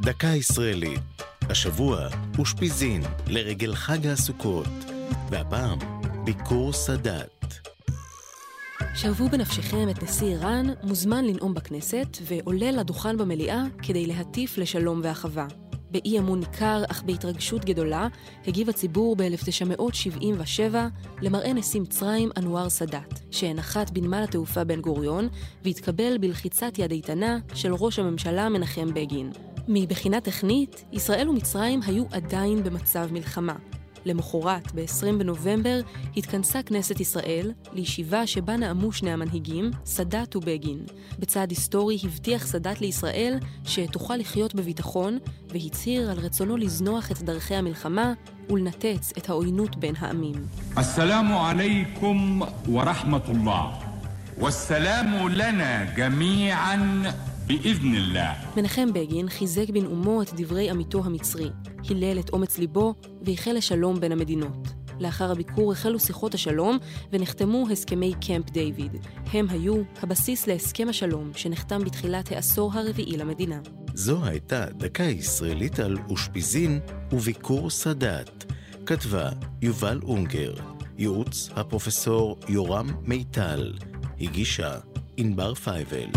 דקה ישראלית. השבוע אושפיזין לרגל חג הסוכות, והפעם ביקור סאדאת. שוו בנפשכם את נשיא איראן, מוזמן לנאום בכנסת, ועולה לדוכן במליאה כדי להטיף לשלום ואחווה. באי אמון ניכר, אך בהתרגשות גדולה, הגיב הציבור ב-1977 למראה נשיא מצרים אנואר סאדאת, שהנחת בנמל התעופה בן גוריון, והתקבל בלחיצת יד איתנה של ראש הממשלה מנחם בגין. מבחינה טכנית, ישראל ומצרים היו עדיין במצב מלחמה. למחרת, ב-20 בנובמבר, התכנסה כנסת ישראל לישיבה שבה נאמו שני המנהיגים, סאדאת ובגין. בצעד היסטורי הבטיח סאדאת לישראל שתוכל לחיות בביטחון, והצהיר על רצונו לזנוח את דרכי המלחמה ולנתץ את העוינות בין העמים. السلام عليكم ورحمة الله والسلام لنا جميعا بإذن الله מנחם בגין חיזק בנאומו את דברי עמיתו המצרי, הילל את אומץ ליבו והחל לשלום בין המדינות. לאחר הביקור החלו שיחות השלום ונחתמו הסכמי קמפ דיוויד. הם היו הבסיס להסכם השלום שנחתם בתחילת העשור הרביעי למדינה. זו הייתה דקה ישראלית על אושפיזין וביקור סאדאת. כתבה יובל אונגר, ייעוץ הפרופסור יורם מיטל, הגישה ענבר פייבל.